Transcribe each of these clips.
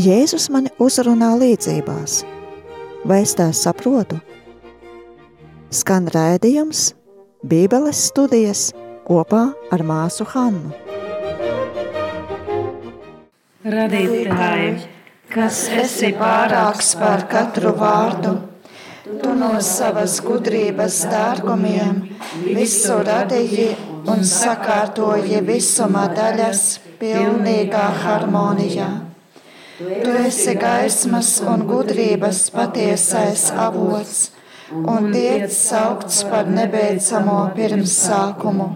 Jēzus mani uzrunā līdzībās. Vai es tās saprotu? Skan raidījums, Bībeles studijas kopā ar māsu Hannu. Radītāji, kas esi pārāks par katru vārdu, tu no savas gudrības dārgumiem visu radīji un sakārtoji visuma daļas pilnīgā harmonijā. Tu esi gaismas un gudrības patiesais avots un tiek saukts par nebeidzamo pirmsākumu.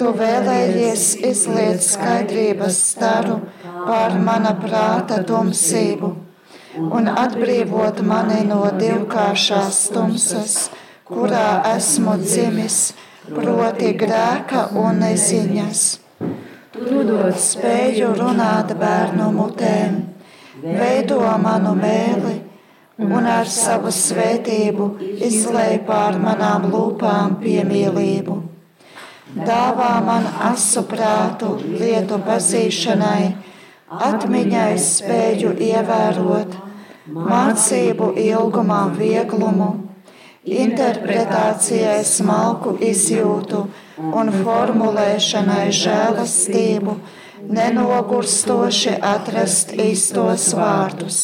Tu vēlējies izliet skaidrības staru pār mana prāta tumsību un atbrīvot mani no divkāršās tumsas, kurā esmu dzimis, proti grēka un neziņas Tu dod spēju runāt bērnu mutēm, veido manu mēli un ar savu svētību izlēj pār manām lūpām piemīlību. Dāvā man asu prātu lietu pazīšanai, atmiņai spēju ievērot, mācību ilgumā vieglumu, interpretācijai smalku izjūtu un formulēšanai žēlastību, nenogurstoši atrast īstos vārdus.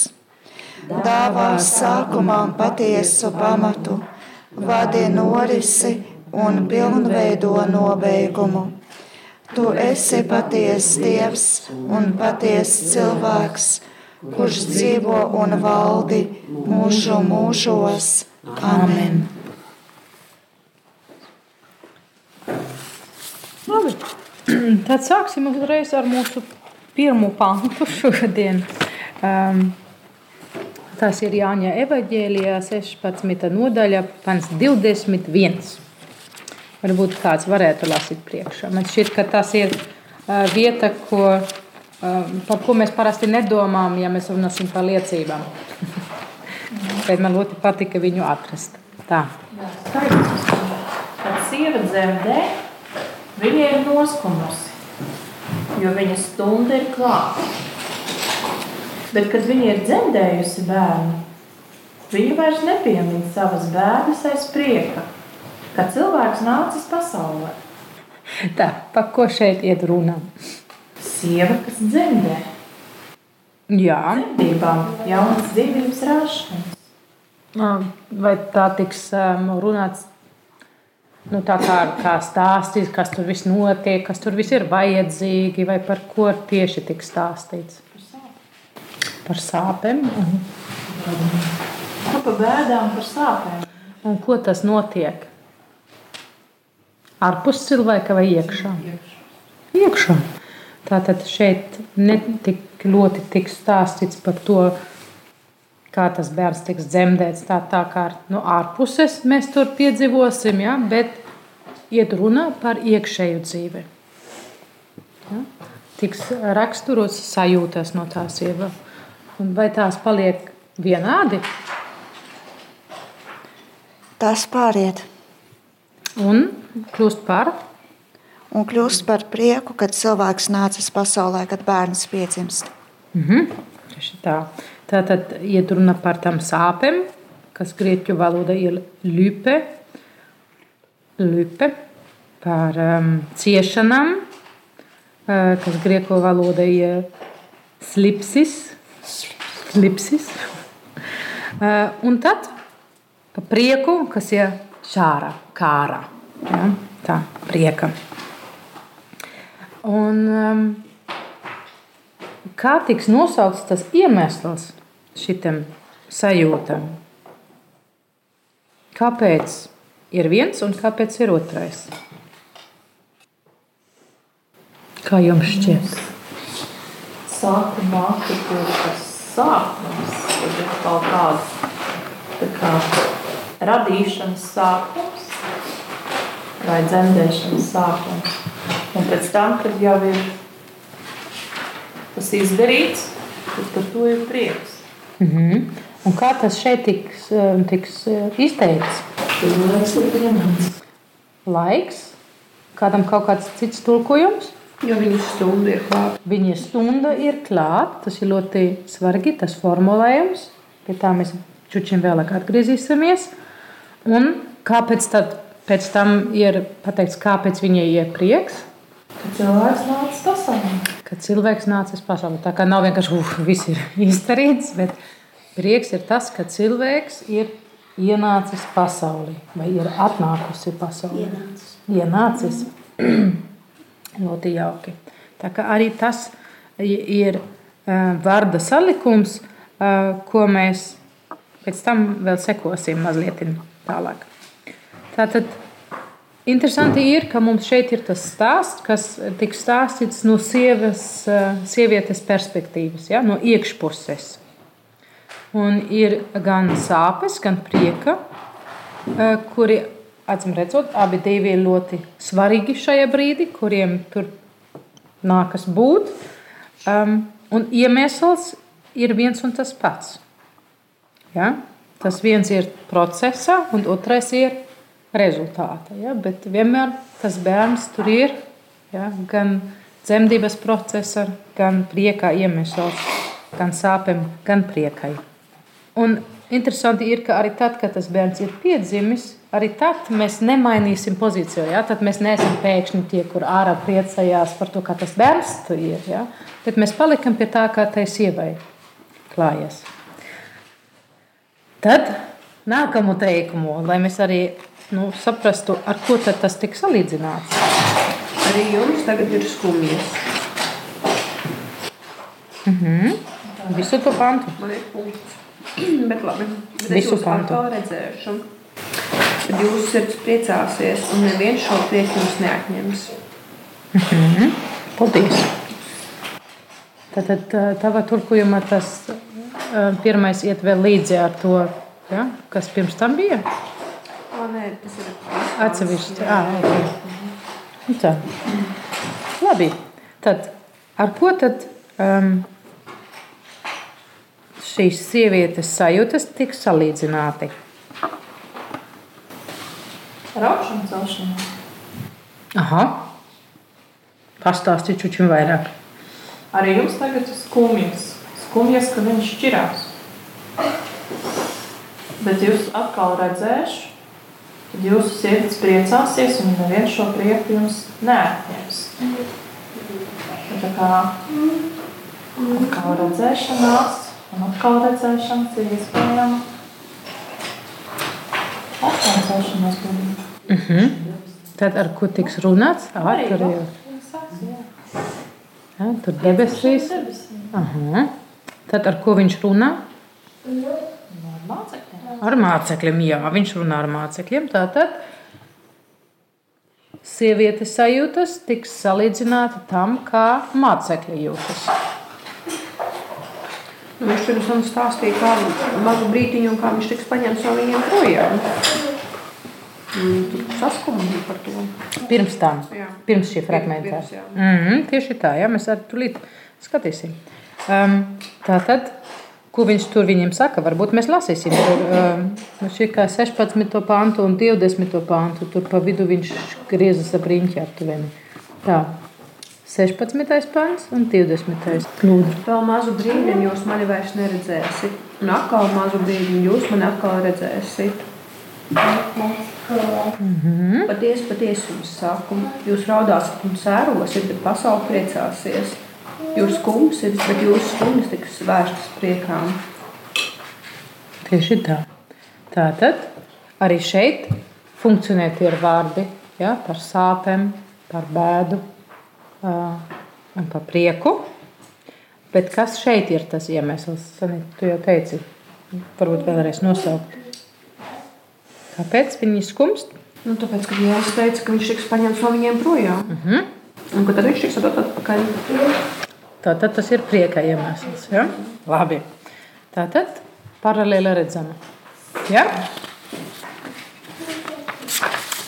Dāvā sākumam patiesu pamatu, vadi norisi un pilnveido nobeigumu. Tu esi patiesa dievs un patiesa cilvēks, kurš dzīvo un valdi mūžu mūžos. Amen! Labi. Tad sāksim uzreiz ar mūsu pirmo pantu šodien. Um, tas ir Jāņa Evanģēlijā 16. nodaļa, pants 21. Varbūt kāds varētu lasīt priekšā. Man šķiet, ka tas ir uh, vieta, ko, uh, par ko mēs parasti nedomājam, ja mēs runāsim par liecībām. Bet man ļoti patika viņu atrast. Tā. Jā, skaidrs. Kad sieva dzemdē, Viņa ir noskumusi, jo viņa stunda ir klāta. Bet, kad viņa ir dzemdējusi bērnu, viņa vairs nepiemina savas bērnas aiz prieka, ka cilvēks nācis pasaulē. Tā, pa ko šeit iet runa? Sieva, kas dzemdē. Jā. Dzemdībām jaunas dzīvības rāšanas. Vai tā tiks um, runāts nu, tā kā, kā stāstīs, kas tur viss notiek, kas tur viss ir vajadzīgi, vai par ko tieši tiks stāstīts. Par sāpēm. Ko par bēdām, par sāpēm? Un ko tas notiek? Ārpus cilvēka vai iekšā? Iekšā. Tātad šeit netik ļoti tiks stāstīts par to, kā tas bērns tiks dzemdēts. Tā, tā kā no ārpuses mēs tur piedzīvosim, ja, bet iet runa par iekšēju dzīvi. Ja? Tiks raksturots sajūtas no tās sieva. Un vai tās paliek vienādi? Tas pāriet. Un kļūst par? Un kļūst par prieku, kad cilvēks nācis pasaulē, kad bērns piedzimst. Mm -hmm. tā. Tā tad iet runa par tām sāpēm, kas grieķu valoda ir lupe, lupe par um, ciešanām, uh, kas grieķu valoda ir slipsis, slipsis. Uh, un tad prieku, kas ir šāra, kāra. Ja? Tā, prieka. Un, um, kā tiks nosaukts tas iemesls šitam sajūtam? Kāpēc ir viens un kāpēc ir otrais? Kā jums šķiet? Sākumā tas sākums, ir kaut kāds tā kā radīšanas sākums vai dzemdēšanas sākums. Un pēc tam, kad jau ir tas izdarīts, tad par to ir prieks. Mm -hmm. Un kā tas šeit tiks, um, tiks uh, izteikts? Laiks ir pieņemts. Laiks? Kādam kaut kāds cits tulkojums? Jo viņa stunda ir klāta. Viņa stunda ir klāta. Tas ir ļoti svarīgi, tas formulējums. Pie tā mēs čučiem vēlāk atgriezīsimies. Un kāpēc tad pēc tam ir pateikts, kāpēc viņai ir prieks? Kad cilvēks nāca pasaulē. Kad cilvēks nācis pasaulē. Tā kā nav vienkārši, uf, viss ir izdarīts, bet prieks ir tas, ka cilvēks ir ienācis pasaulē vai ir atnākusi pasaulē. Ienācis. Ienācis. Ļoti jauki. Tā kā arī tas ir uh, vārda salikums, uh, ko mēs pēc tam vēl sekosim mazliet tālāk. Tātad interesanti ir, ka mums šeit ir tas stāsts, kas tiek stāstīts no sievas, uh, sievietes perspektīvas, ja, no iekšpuses. Un ir gan sāpes, gan prieka, uh, kuri acīm redzot, abi divi ir ļoti svarīgi šajā brīdī, kuriem tur nākas būt. Um, un iemesls ir viens un tas pats. Ja? Tas viens ir procesā, un otrais ir rezultātā. Ja? Bet vienmēr tas bērns tur ir ja? gan dzemdības procesa, gan priekā iemesls, gan sāpēm, gan priekai. Un interesanti ir, ka arī tad, kad tas bērns ir piedzimis, arī tad mēs nemainīsim pozīciju. Ja? Tad mēs neesam pēkšņi tie, kur ārā priecājās par to, kā tas bērns ir. Ja? Bet mēs palikam pie tā, kā tai sievai klājas. Tad nākamo teikumu, lai mēs arī nu, saprastu, ar ko tas tiks salīdzināts. Arī jums tagad ir skumjas. Mm -hmm. Visu to pantu. Man ir punkts. Bet labi. Bet Visu pantu. redzēšu. Tad jūsu sirds priecāsies, un neviens šo prieku jums neatņems. Paldies! Tātad tava tulkojuma tas ā, pirmais iet vēl līdzi ar to, ja? kas pirms tam bija. O, nē, tas ir Atsevišķi. Ah, okay. Nu Tā. Labi. Tad, ar ko tad um, šīs sievietes sajūtas tiks salīdzināti? Raukšana celšanās. Aha. Pastāstiet čučim vairāk. Arī jums tagad ir skumjas. Skumjas, ka viņš šķirās. Bet jūs atkal redzēšu, tad jūsu sirds priecāsies un neviens šo prieku jums neatņems. Tā kā atkal redzēšanās un atkal redzēšanas ir iespējama. Atkal celšanās gadījumā. Uh -huh. Tad ar ko tiks runāts? Tur jau ja, tur debesīs. Aha. Tad ar ko viņš runā? Ar mācekļiem. Jā, viņš runā ar mācekļiem. Tātad sievietes sajūtas tiks salīdzināti tam, kā mācekļi jūtas. Nu, viņš pirms tam stāstīja, kā mazu brīdiņu, kā viņš tiks paņemts no viņiem projām. Tur saskumīgi par to. Pirms tam, Jā. pirms šī fragmentā. Pirms, jā. Mm tieši tā, jā, mēs arī tulīt skatīsim. Um, tā tad, ko viņš tur viņiem saka, varbūt mēs lasīsim. Tur um, šī kā 16. pāntu un 20. pāntu, tur pa vidu viņš griezas ap riņķi aptuveni. Tā, 16. pāns un 20. Lūdzu. Vēl mazu brīdi jūs mani vairs neredzēsiet. Un atkal mazu brīdi jūs mani atkal redzēsiet. Patiesi, patiesi jums saku, jūs raudāsiet un sērosiet, bet pasaule priecāsies. Jūs skumsiet, bet jūsu skumjas tiks vērstas priekām. Tieši tā. Tātad arī šeit funkcionē tie vārdi ja, par sāpēm, par bēdu uh, un par prieku. Bet kas šeit ir tas iemesls? Tu jau teici, varbūt vēlreiz nosaukt. Kāpēc viņi skumst? Nu, tāpēc, ka Jēzus teica, ka viņš tiks paņemts no viņiem projām. Uh -huh. Un ka tad viņš tiks atdots atpakaļ. Tātad tas ir prieka iemesls. Ja? Labi. Tātad paralēli redzama. Ja?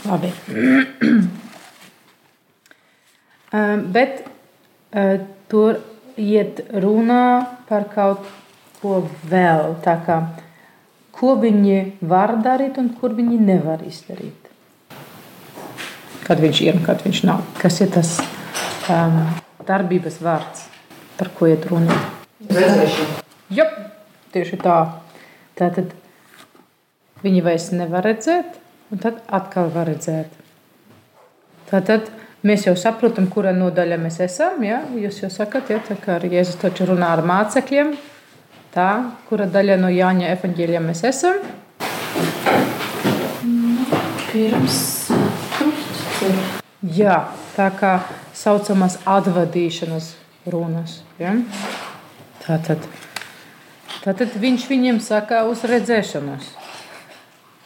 Labi. Um, Bet uh, tur iet runā par kaut ko vēl. Kā, ko viņi var darīt un kur viņi nevar izdarīt. Kad viņš ir un kad viņš nav. Kas ir tas um, darbības vārds, par ko iet runa. Jā, tieši tā. Tātad viņi vairs nevar redzēt, un tad atkal var redzēt. Tātad mēs jau saprotam, kura nodaļa mēs esam. Ja? Jūs jau sakat, ja, tā kā Jēzus taču runā ar mācekļiem. Tā, kura daļa no Jāņa evaņģēļa mēs esam? Pirms krustceļa. Jā, tā kā saucamas atvadīšanas runas. Ja? Tātad, tātad viņš viņiem saka uz redzēšanos.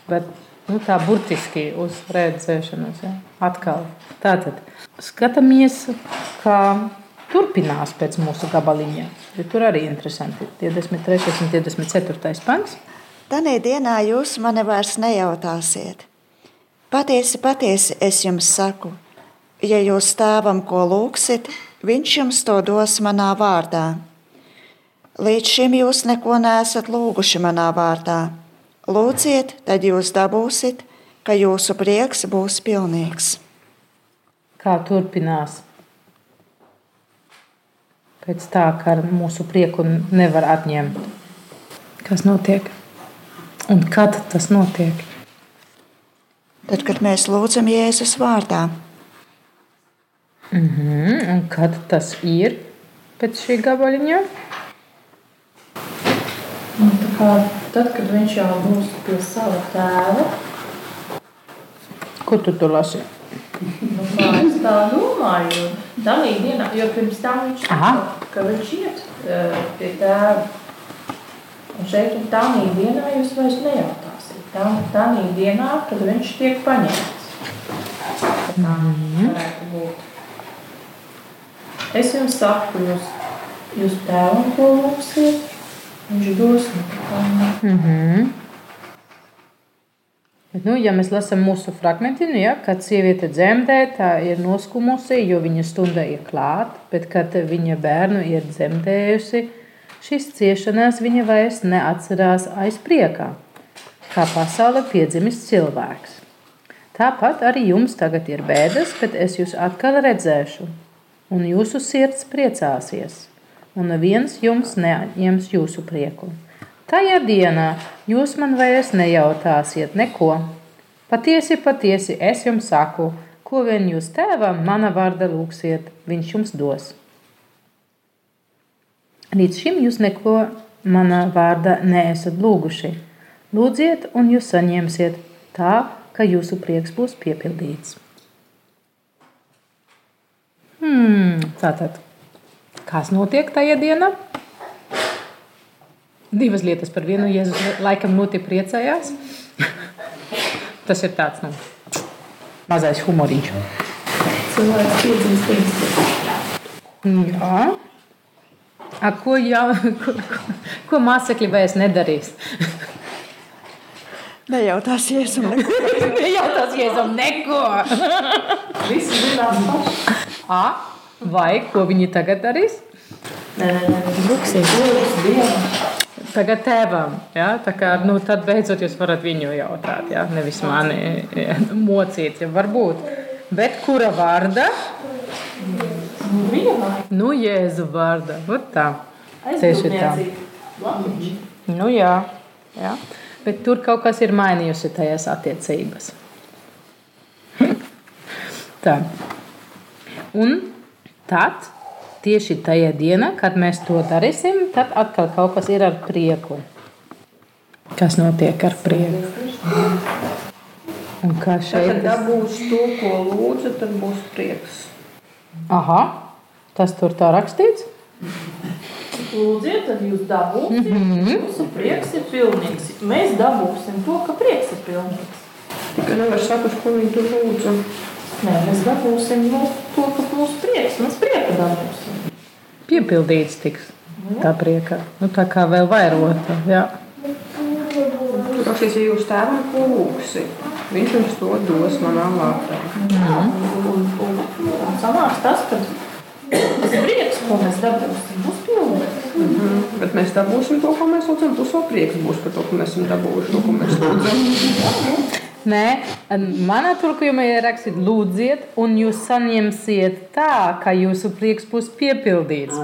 Bet nu, tā burtiski uz redzēšanos. Ja? Atkal. Tātad skatāmies, kā turpinās pēc mūsu gabaliņa. Jo tur arī interesanti. 23. un 24. pants. Tanī dienā jūs mani vairs nejautāsiet. Patiesi, patiesi es jums saku, ja jūs tēvam ko lūgsit, viņš jums to dos manā vārdā. Līdz šim jūs neko neesat lūguši manā vārdā. Lūdziet, tad jūs dabūsiet, ka jūsu prieks būs pilnīgs. Kā turpinās? Pēc tā, ka mūsu prieku nevar atņemt. Kas notiek? Un kad tas notiek? Tad, kad mēs lūdzam Jēzus vārdā, Mhm. Un kad tas ir pēc šī gabaliņa? Kā Tad, kad viņš jau būs pie sava tēva, Ko tu tur lasi? nu, es tā domāju, dalī dienā, jo pirms tam viņš ka viņš iet eh, pie tēva. Un šeit un tā dienā jūs vairs nejautāsiet. Tā, tā dienā, kad viņš tiek paņemts. Tā kā varētu būt. Es jums saku, jūs, jūs tēvam ko lūksiet, viņš dos man. Mhm. Bet, nu, ja mēs lasām mūsu fragment, nu, ja, kad sieviete dzemdē, tā ir noskumusi, jo viņa stunda ir klāta, bet kad viņa bērnu ir dzemdējusi, šīs ciešanās viņa vairs neatcerās aiz priekā, kā pasaule piedzimis cilvēks. Tāpat arī jums tagad ir bēdas, bet es jūs atkal redzēšu, un jūsu sirds priecāsies, un neviens jums neatņems jūsu prieku. Tajā dienā jūs man vairs nejautāsiet neko. Patiesi, patiesi es jums saku, ko vien jūs tēvam mana vārda lūgsiet, viņš jums dos. Līdz šim jūs neko manā vārdā neesat lūguši. Lūdziet, un jūs saņemsiet tā, ka jūsu prieks būs piepildīts. Hmm, tātad, kas notiek tajā dienā? Divas lietas par vienu. Jēzus laikam ļoti priecājās. Tas ir tāds nu, mazais humoriņš. Cilvēks piedzimst pirms. Jā. A, ko, jā, ko, ko, ko mācekļi vairs nedarīs? nejautās Jēzum neko. Nejautās Jēzum neko. Visi zinās paši. A, vai ko viņi tagad darīs? Nē, nē, nē. Tagad tēvam, ja? tā kā, nu, tad beidzot jūs varat viņu jautāt, ja? nevis mani ja, mocīt, ja varbūt. Bet kura vārda? Nu, Jēzu vārda. Vat tā. Tieši tā. Nu, jā, jā. Bet tur kaut kas ir mainījusi tajās attiecībās. Tā. Un tad, tieši tajā dienā, kad mēs to darīsim, tad atkal kaut kas ir ar prieku. Kas notiek ar prieku? Un kā Tad, šeit? kad dabūs to, ko lūdzu, tad būs prieks. Aha, tas tur tā rakstīts. Lūdziet, tad jūs dabūsiet. Mm. -hmm. Jūsu prieks ir pilnīgs. Mēs dabūsim to, ka prieks ir pilnīgs. Tikai nevar saprast, ko viņi tur lūdzu. Nē, mēs dabūsim mūsu, to, ka mūsu prieks, mēs prieku dabūsim. Piepildīts tiks tā prieka. Nu, tā kā vēl vairota. Jā. Tur rakstīts, ja jūs tēvam ko lūgsi, viņš jums to dos manā vārdā. Un, un, sanāks tas, ka tas prieks, ko mēs dabūsim, būs pilnīgs. Mhm. Bet mēs dabūsim to, ko mēs lūdzam. Plus vēl prieks būs par to, ka mēs esam dabūjuši to, ko mēs lūdzam. Nē, manā tulkojumā ir rakstīts, lūdziet, un jūs saņemsiet tā, ka jūsu prieks būs piepildīts.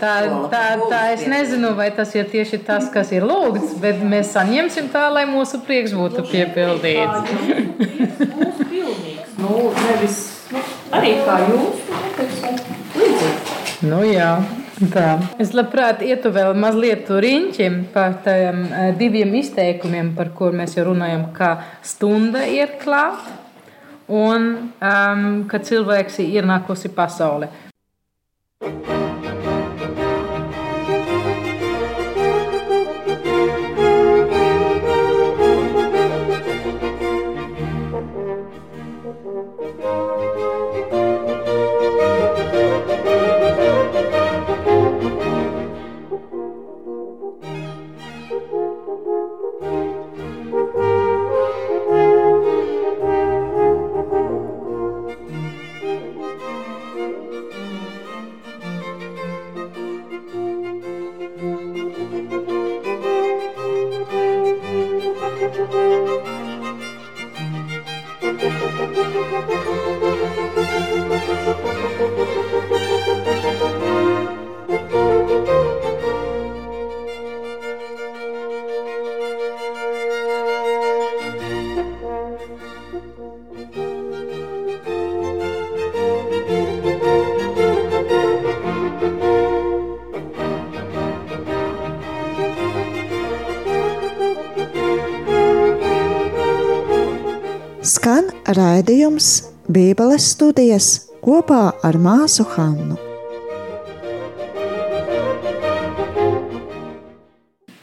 Tā, tā, tā es nezinu, vai tas ir tieši tas, kas ir lūgts, bet mēs saņemsim tā, lai mūsu prieks būtu piepildīts. Nu, nevis, nu, arī kā jūs, līdzīgi. Nu jā. Tā. Es labprāt ietu vēl mazliet riņķim par tiem diviem izteikumiem, par kuriem mēs jau runājam, ka stunda ir klāta un um, ka cilvēks ir ienākusi pasaulē. Skan raidījums Bībeles studijas kopā ar māsu Hannu.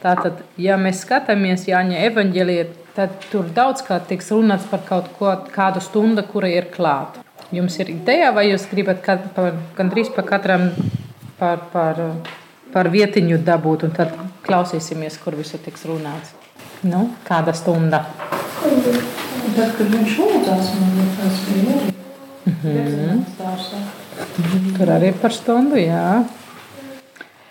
Tātad, ja mēs skatāmies Jāņa evanģēlijā, tad tur daudz kā tiks runāts par kaut ko, kādu stundu, kura ir klāta. Jums ir ideja, vai jūs gribat kad, par, gandrīz par katram par, par, par vietiņu dabūt, un tad klausīsimies, kur visu tiks runāts. Nu, kāda stunda? Tad, kad viņš lūdzās, man liekas, bija arī. Mm -hmm. Tur arī par stundu, jā.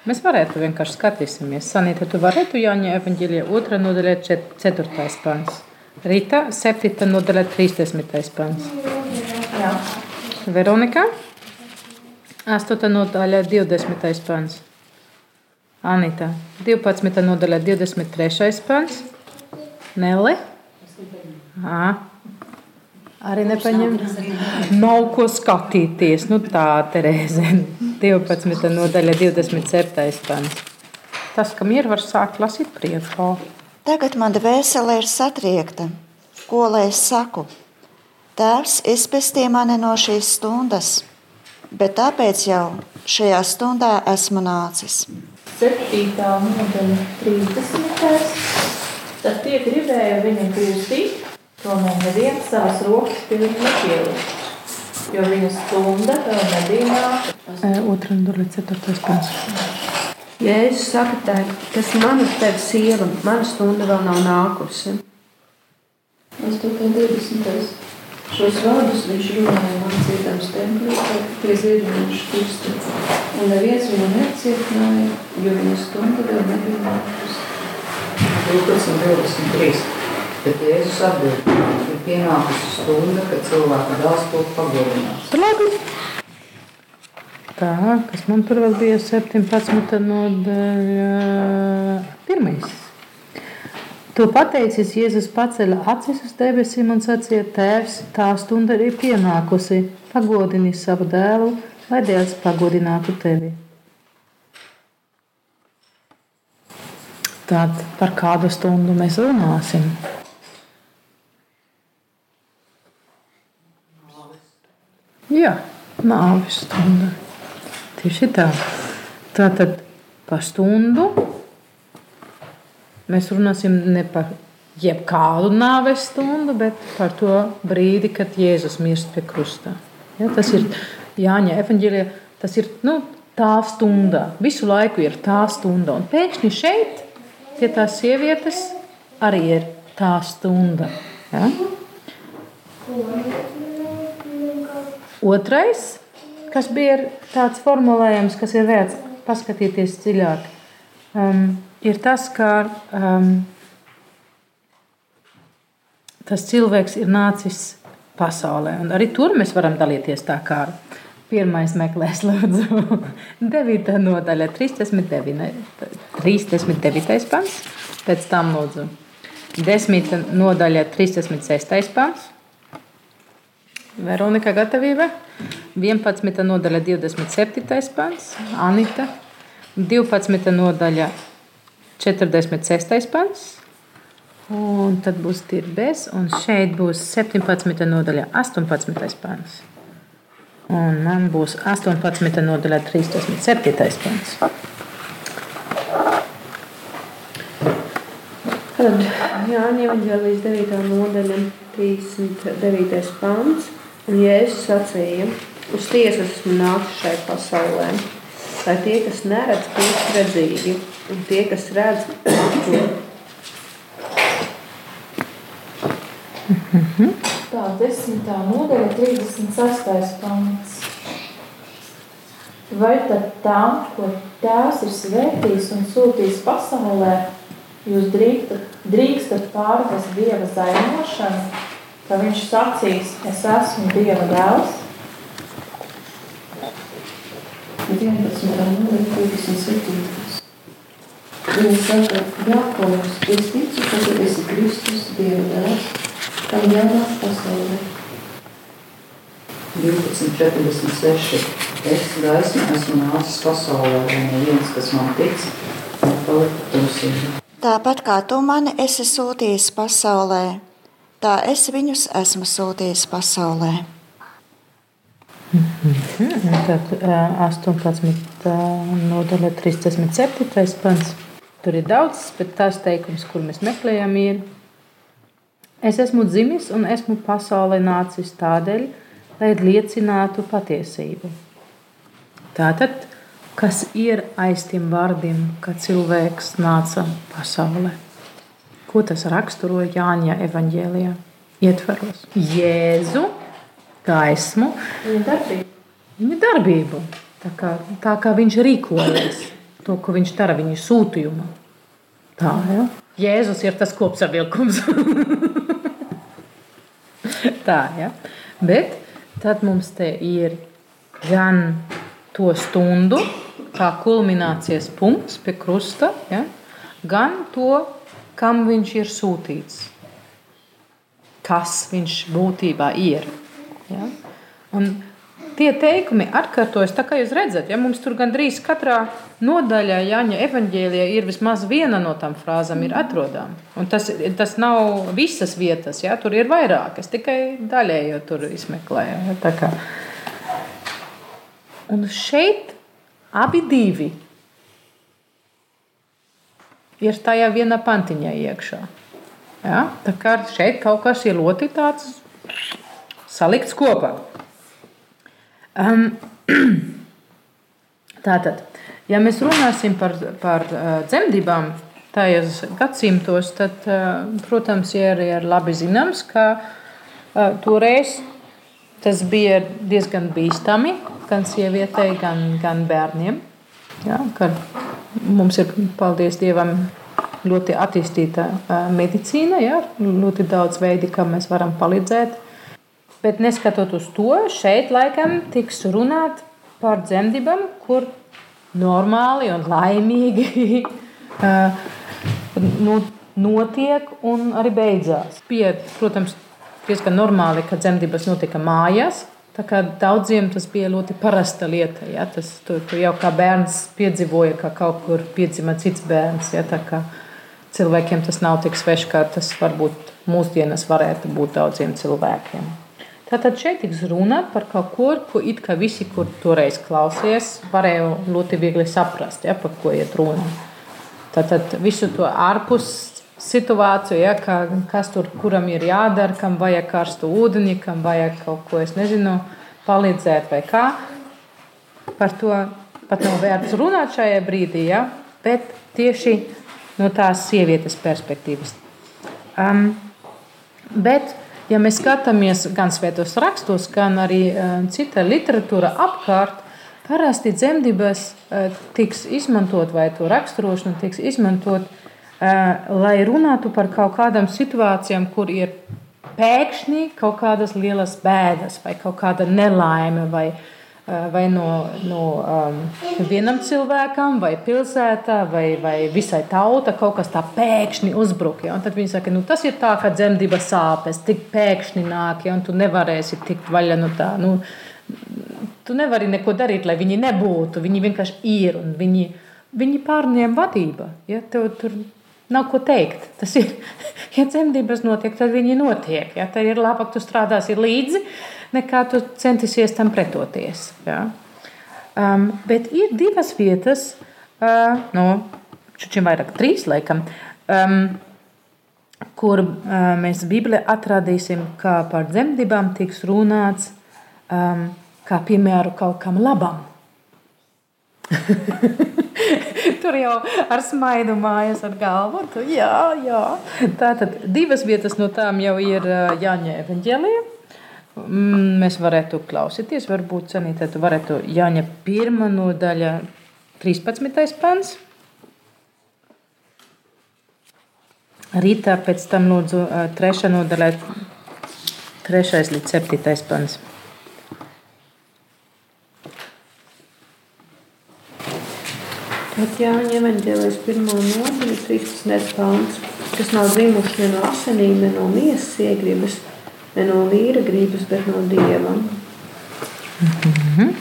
Mēs varētu vienkārši skatīsimies. Sanīta, tu varētu Jāņa evaņģēlijā otrā nodaļā ceturtais pants. Rīta septīta nodaļā trīsdesmitais pants. Jā. Veronika astota nodaļā divdesmitais pants. Anita 12. nodaļā 23. pants. Nele À. Arī nepaņem. Nav ko skatīties. Nu tā, Terēze. 12. nodaļa, 27. pants. Tas, kam ir, var sākt lasīt priekšā. Tagad man dvēsele ir satriekta. Ko lai es saku? Tēvs izpestī mani no šīs stundas, bet tāpēc jau šajā stundā esmu nācis. 7. nodaļa, 30. Tad tie gribēja viņu pūstīt, tomēr neviens savas rokas pie viņa nepielika. Jo viņa stunda vēl nebija. Otra nodaļa, 4. pants. Jēzus saka, tā, kas man ir tevi sieva, mana stunda vēl nav nākusi. 8.20. Šos vārdus viņš runāja mācītājs templī, pie ziedoņš kirsti. Un neviens viņu necietināja, jo viņa stunda vēl nebija nākusi. 12.23. Bet Jēzus atbild, ir pienākusi stunda, kad cilvēka dēls to pagodinās. Labi. Tā, kas man tur vēl bija 17. nodaļa, pirmais. To pateicis Jēzus paceļa acis uz debesīm un sacīja, Tēvs, tā stunda ir pienākusi. Pagodini savu dēlu, lai dēls pagodinātu tevi. Tad par kādu stundu mēs runāsim? Jā, nāves stunda. Tieši tā. Tātad par stundu mēs runāsim ne par jebkādu nāves stundu, bet par to brīdi, kad Jēzus mirst pie krusta. Ja, tas ir Jāņa evanģēlijā, tas ir nu, tā stunda. Visu laiku ir tā stunda. Un pēkšņi šeit pie tās sievietes arī ir tā stunda. Ja? Otrais, kas bija tāds formulējums, kas ir vērts paskatīties dziļāk, um, ir tas, ka um, tas cilvēks ir nācis pasaulē. Un arī tur mēs varam dalīties tā kā pirmais meklēs, lūdzu, 9. nodaļa, 39. 39. pants, pēc tam lūdzu, 10. nodaļa, 36. pants. Veronika gatavība, 11. nodaļa, 27. pants, Anita, 12. nodaļa, 46. pants, un tad būs tirbēs, un šeit būs 17. nodaļa, 18. pants. Un man būs 18. nodaļā, 37. pants. Tad Jānis Evanģēlijas 9. nodaļa, 39. pants. Un Jēzus sacīja, uz tiesas esmu nācis šai pasaulē, lai tie, kas neredz, kļūst redzīgi, un tie, kas redz, apto. Tā, desmitā nodaļa, 36. pants. Vai tad tam, ko tēvs ir svētījis un sūtījis pasaulē, jūs drīkstat, drīkstat pārvest dieva zaimošanu, ka viņš sacīs, es esmu dieva dēls? 11. nodaļa, 27. Viņa saka, Jākovs, es ticu, ka tu esi Kristus, Dieva dēls, kam jānāk pasaulē. 12.46. Es gaismu esmu nācis pasaulē, lai neviens, kas man tic, nepaliktu tumsībā. Tāpat kā tu mani esi sūtījis pasaulē, tā es viņus esmu sūtījis pasaulē. Un Tad ā, 18. nodaļa, 37. pants. Tur ir daudz, bet tās teikums, kur mēs meklējam, ir. Es esmu dzimis un esmu pasaulē nācis tādēļ, lai liecinātu patiesību. Tātad, kas ir aiz tiem vārdiem, ka cilvēks nāca pasaulē? Ko tas raksturo Jāņa evanģēlijā? Ietveros Jēzu, gaismu, Viņa darbība. viņa darbību. Tā kā, tā kā viņš rīkojas, to, ko viņš dara, viņa sūtījumu. Tā, ja? Jēzus ir tas kopsavilkums. tā, ja? Bet tad mums te ir gan to stundu, kā kulminācijas punkts pie krusta, ja? gan to, kam viņš ir sūtīts. Kas viņš būtībā ir. Ja? Un tie teikumi atkārtojas, kā jūs redzat, ja mums tur gandrīz katrā nodaļā, Jāņa evanģēlijā, ir vismaz viena no tām frāzēm, ir atrodama. Tas, tas nav visas vietas, ja? tur ir vairāk. Es tikai daļēji tur izmeklēju. Ja? Un šeit abi divi ir tajā vienā pantiņā iekšā. Ja? Tā kā šeit kaut kas ir ļoti tāds salikts kopā. Um, tātad, ja mēs runāsim par, par dzemdībām tajos gadsimtos, tad, protams, ir, ir labi zināms, ka toreiz tas bija diezgan bīstami gan sievietei, gan, gan bērniem. Ja, kad mums ir, paldies Dievam, ļoti attīstīta medicīna, ja, ļoti daudz veidi, kā mēs varam palīdzēt. Bet neskatoties uz to, šeit laikam tiks runāt par dzemdībām, kur normāli un laimīgi nu, notiek un arī beidzās. Bija, protams, diezgan normāli, ka dzemdības notika mājās. Daudziem tas bija ļoti parasta lieta. Ja? Tas tu, tu jau kā bērns piedzīvoja, ka kaut kur piedzima cits bērns. Ja? Cilvēkiem tas nav tik svešs, kā tas varbūt mūsdienas varētu būt daudziem cilvēkiem. Tātad šeit tiks runāt par kaut ko, ko it kā visi, kur toreiz klausījās, varēja ļoti viegli saprast, ja, par ko iet runa. Tātad visu to ārpus situāciju, ja, kā, kas tur kuram ir jādara, kam vajag karstu ūdeni, kam vajag kaut ko, es nezinu, palīdzēt vai kā. Par to pat nav vērts runāt šajā brīdī, ja, bet tieši no tās sievietes perspektīvas. Um, bet Ja mēs skatāmies gan svētos rakstos, gan arī cita literatūra apkārt, parasti dzemdības tiks izmantot vai to raksturošana tiks izmantot, lai runātu par kaut kādām situācijām, kur ir pēkšņi kaut kādas lielas bēdas vai kaut kāda nelaime vai, vai no, no um, vienam cilvēkam vai pilsētā vai, vai visai tauta kaut kas tā pēkšņi uzbruk. Ja? Un tad viņi saka, nu, tas ir tā, ka dzemdība sāpes tik pēkšņi nāk, ja? un tu nevarēsi tikt vaļā no tā. Nu, tu nevari neko darīt, lai viņi nebūtu. Viņi vienkārši ir un viņi, viņi pārņem vadību. Ja? Tev tur nav ko teikt. Tas ir, ja dzemdības notiek, tad viņi notiek. Ja? Tad ir labāk, tu strādāsi līdzi, nekā tu centīsies tam pretoties. Ja? Um, bet ir divas vietas, uh, no čučiem vairāk, trīs laikam, um, kur uh, mēs Bībelē atradīsim, kā par dzemdībām tiks runāts um, kā piemēru kaut kam labam. Tur jau ar smaidu mājas ar galvu. Tu, jā, jā. Tātad divas vietas no tām jau ir Jāņa evaņģēlija. Mm, mēs varētu klausīties, varbūt cenīt, tu varētu Jāņa pirmā nodaļa, 13. pants. Rītā pēc tam lūdzu trešā nodaļa, trešais līdz septītais pants. Bet Jāņa evaņģēlijas pirmo nodaļu, 13. pāns, kas nav dzimuši ne no asinīm, ne no miesas iegribas, ne no vīra gribas, bet no Dieva. Mm -hmm.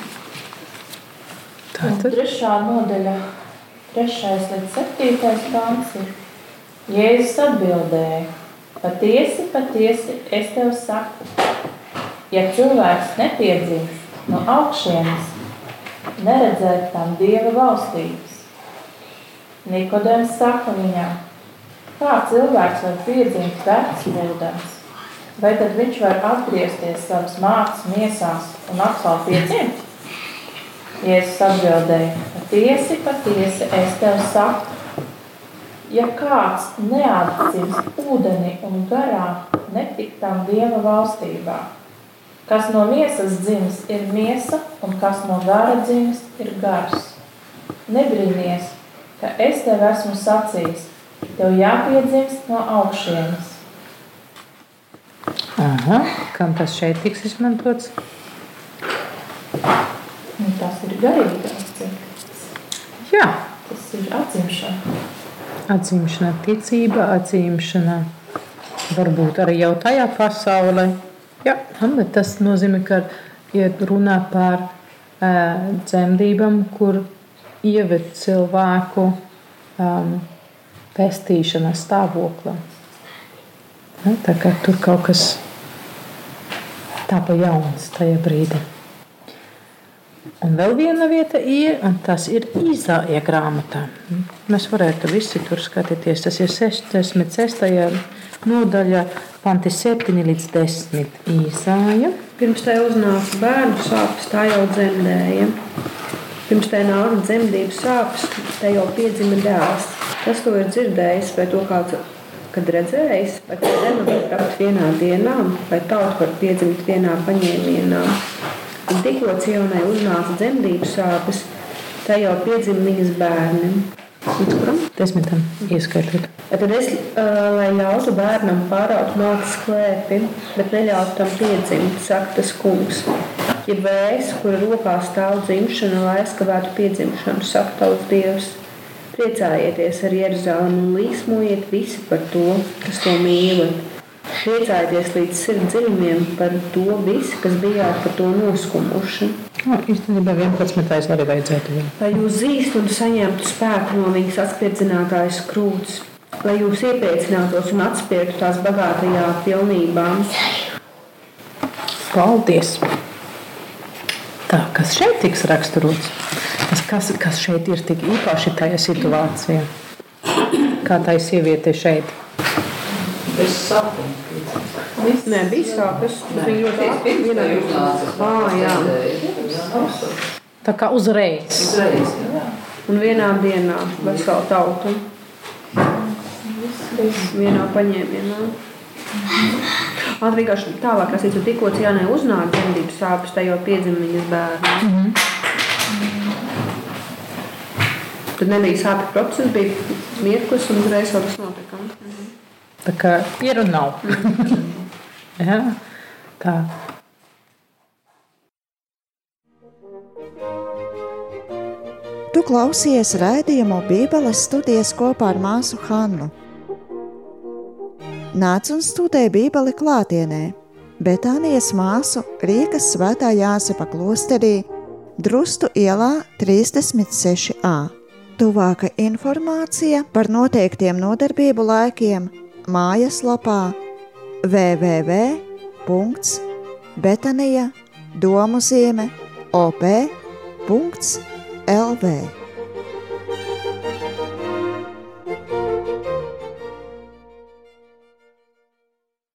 Tātad. Trešā nodaļa, trešais līdz septītais pāns ir Jēzus atbildēja, patiesi, patiesi, es tev saku, ja cilvēks nepiedzimst no augšienes, neredzēt tam Dieva valstības. Nikodēms saka viņam, kā cilvēks var piedzimt vecs būdams, vai tad viņš var atgriezties savas mātes miesās un atkal piedzimt? Jēzus atbildēja, patiesi, patiesi, es tev saku, ja kāds neatdzimst ūdeni un garā, netik tam Dieva valstībā. Kas no miesas dzims, ir miesa, un kas no gara dzims, ir gars. Nebrīnies, ka es tev esmu sacījis, tev jāpiedzimst no augšienes. Aha, kam tas šeit tiks izmantots? Nu, tas ir garīgās cikls. Jā. Tas ir atzimšana. Atzimšana, ticība, atzimšana. Varbūt arī jau tajā pasaulē. Jā, bet tas nozīmē, ka iet runā par uh, dzemdībām, kur ieved cilvēku um, pestīšanas stāvoklī. Ja, tā kā tur kaut kas tā pa jauns tajā brīdī. Un vēl viena vieta ir, un tas ir Īzāja grāmatā. Mēs varētu visi tur skatīties. Tas ir 66. nodaļa, panti 7 līdz 10. Īzāja. Pirms tai uznāca bērnu sāpes, tā jau dzemdēja. Pirms tai nāca dzemdību sāpes, te jau piedzima dēls. Kas to ir dzirdējis, vai to kāds kad redzējis, vai tā zeme var tapt vienā dienā, vai tauta var piedzimt vienā paņēmienā. Un tikko Cionai uznāca dzemdību sāpes, tā jau piedzima viņas bērnam. Līdz kuram? Desmitam ieskaitot. Tad es, lai ļautu bērnam pāraut mātes klēpi, bet neļautu tam piedzimt, saka tas kungs ir vējs, kura rokā stāv dzimšana, lai aizkavētu piedzimšanu, saka tauts Dievs. Priecājieties ar Jeruzalemi un līsmojiet visi par to, kas to mīlat. Priecājieties līdz sirds dziļumiem par to visi, kas bijāt par to noskumuši. No, īstenībā 11. arī vajadzētu vēl. Lai jūs zīst un saņemtu spēku no viņas atspērdzinātājas krūts, lai jūs iepriecinātos un atspērtu tās bagātajā pilnībā. Paldies! Tā, kas šeit tiks raksturots? Tas, kas, kas šeit ir tik īpaši tajā situācijā? Kā tā sieviete šeit? Es saprotu. Nē, bija sāpes. Tas bija ļoti ātri. Ah, jā. Tā kā uzreiz. Uzreiz, jā. Un vienā dienā vesela tauta. Vienā paņēmienā. Man vienkārši tālāk, kas ir tikko Jānai uznāk dzemdību sāpes, tā jau piedzima viņas bērnu. Mm -hmm. Tad nebija sāpju process, bija mirklis un uzreiz jau tas notika. Mm -hmm. Tā kā ir un nav. Ja? Tā. Tu klausies raidījumu Bībeles studijas kopā ar māsu Hannu. Nāc un studē Bībeli klātienē, Betānijas māsu Rīgas svētā Jāsepa klosterī, Drustu ielā 36a. Tuvāka informācija par noteiktiem nodarbību laikiem mājaslapā www.betanija domu zīme op.lv